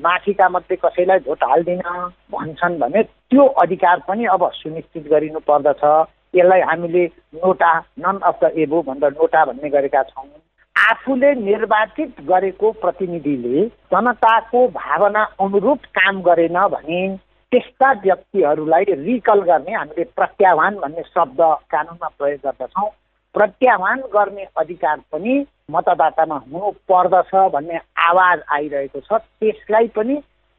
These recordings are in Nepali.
माथिका मध्ये कसैलाई भोट हाल्दिन भन्छन् भने त्यो अधिकार पनि अब सुनिश्चित गरिनु पर्दछ। यसलाई हामीले नोटा नन अफ द एबो भनेर नोटा भन्ने गरेका छौँ। आफूले निर्वाचित गरेको प्रतिनिधिले जनताको भावना अनुरूप काम गरेन भने त्यस्ता व्यक्तिहरूलाई रिकल गर्ने हामीले प्रत्याह्वान भन्ने शब्द कानुनमा प्रयोग गर्दछौँ। प्रत्याह्वान गर्ने अधिकार पनि मतदातामा हुनु पर्दछ भन्ने आवाज आइरहेको छ। त्यसलाई पनि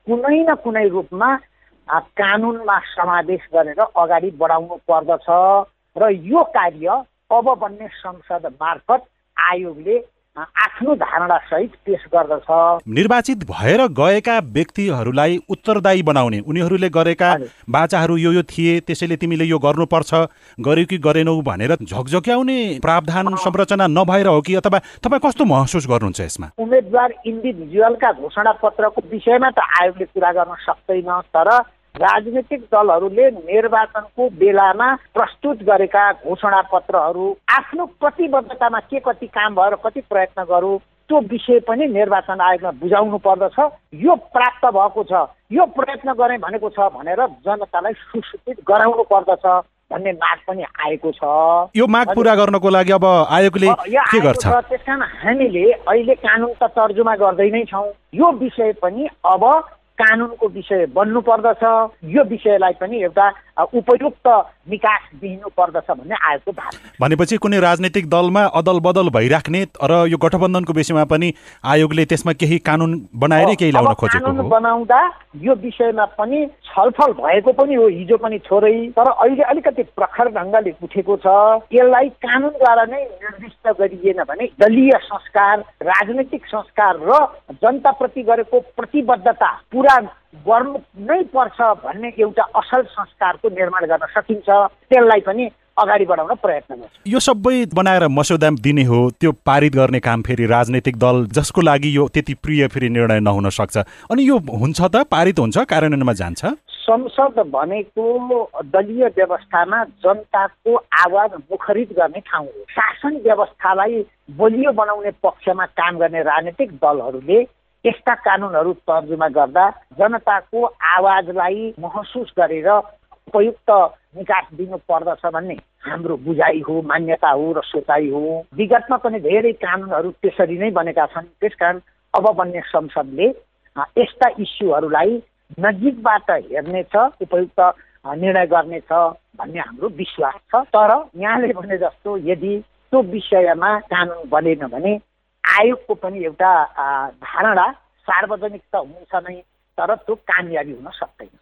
कुनै न कुनै रूपमा कानुनमा समावेश गरेर अगाडि बढाउनु पर्दछ। र यो कार्य अब बन्ने संसद मार्फत आयोगले आफ्नो धारणा सहित पेश गर्दछ। निर्वाचित भएर गएका व्यक्तिहरूलाई उत्तरदायी बनाउने। उनीहरूले गरेका बाचाहरू यो यो थिए त्यसैले तिमीले यो गर्नुपर्छ। गर्यो कि गरेनौ भनेर झकझक्याउने प्रावधान संरचना नभएर हो कि? अथवा तपाईँ कस्तो महसुस गर्नुहुन्छ यसमा? उम्मेद्वार इन्डिभिजुअलका घोषणा पत्रको विषयमा त आयोगले कुरा गर्न सक्दैन तर राजनीतिक दलहरूले निर्वाचनको बेलामा प्रस्तुत गरेका घोषणा पत्रहरू आफ्नो प्रतिबद्धतामा के कति काम भयो र कति प्रयत्न गरौँ त्यो विषय पनि निर्वाचन आयोगमा बुझाउनु पर्दछ। यो प्राप्त भएको छ। यो प्रयत्न गरे भनेको छ भनेर जनतालाई सुसूचित गराउनु पर्दछ भन्ने माग पनि आएको छ। यो माग पुरा गर्नको लागि अब आयोगले के गर्छ? त्यस कारण हामीले अहिले कानुन त तर्जुमा गर्दै नै छौँ। यो विषय पनि अब कानुनको विषय बन्नु पर्दछ यो विषयलाई पनि एउटा उपयुक्त निकास दिनु पर्दछ भन्ने आयोगको भाव भनेपछि कुनै राजनैतिक दलमा अदल बदल भइराख्ने र यो गठबन्धनको विषयमा पनि आयोगले त्यसमा केही कानुन बनाएरै केही ल्याउन खोजेको हो? बनाउँदा यो विषयमा पनि छलफल भएको पनि हो हिजो पनि छोरै। तर अहिले अलिकति प्रखर ढङ्गले उठेको छ। यसलाई कानुनद्वारा नै निर्दिष्ट गरिएन भने दलीय संस्कार राजनैतिक संस्कार र जनताप्रति गरेको प्रतिबद्धता पुरा गर्नु नै पर्छ भन्ने एउटा असल संस्कारको निर्माण गर्न सकिन्छ। त्यसलाई पनि अगाडि बढाउन प्रयत्न गर्छ। यो सबै बनाएर मस्यौदा दिने हो त्यो पारित गर्ने काम फेरि राजनैतिक दल जसको लागि यो त्यति प्रिय फेरि निर्णय नहुन सक्छ। अनि यो हुन्छ त पारित हुन्छ कार्यान्वयनमा जान्छ? संसद भनेको दलीय व्यवस्थामा जनताको आवाज मुखरित गर्ने ठाउँ हो। शासन व्यवस्थालाई बलियो बनाउने पक्षमा काम गर्ने राजनीतिक दलहरूले यस्ता कानुनहरू तर्जुमा गर्दा जनताको आवाजलाई महसुस गरेर उपयुक्त निकास दिनु पर्दछ भन्ने हाम्रो बुझाइ हो मान्यता हो र सोचाइ हो। विगतमा पनि धेरै कानुनहरू त्यसरी नै बनेका छन्। त्यसकारण अब बन्ने संसदले यस्ता इस्युहरूलाई नजिकबाट हेर्नेछ उपयुक्त निर्णय गर्नेछ भन्ने हाम्रो विश्वास छ। तर यहाँले भने जस्तो यदि त्यो विषयमा कानुन बनेन भने आयोगको पनि एउटा धारणा सार्वजनिक त हुन्छ नै तर त्यो कामयाबी हुन सक्दैन।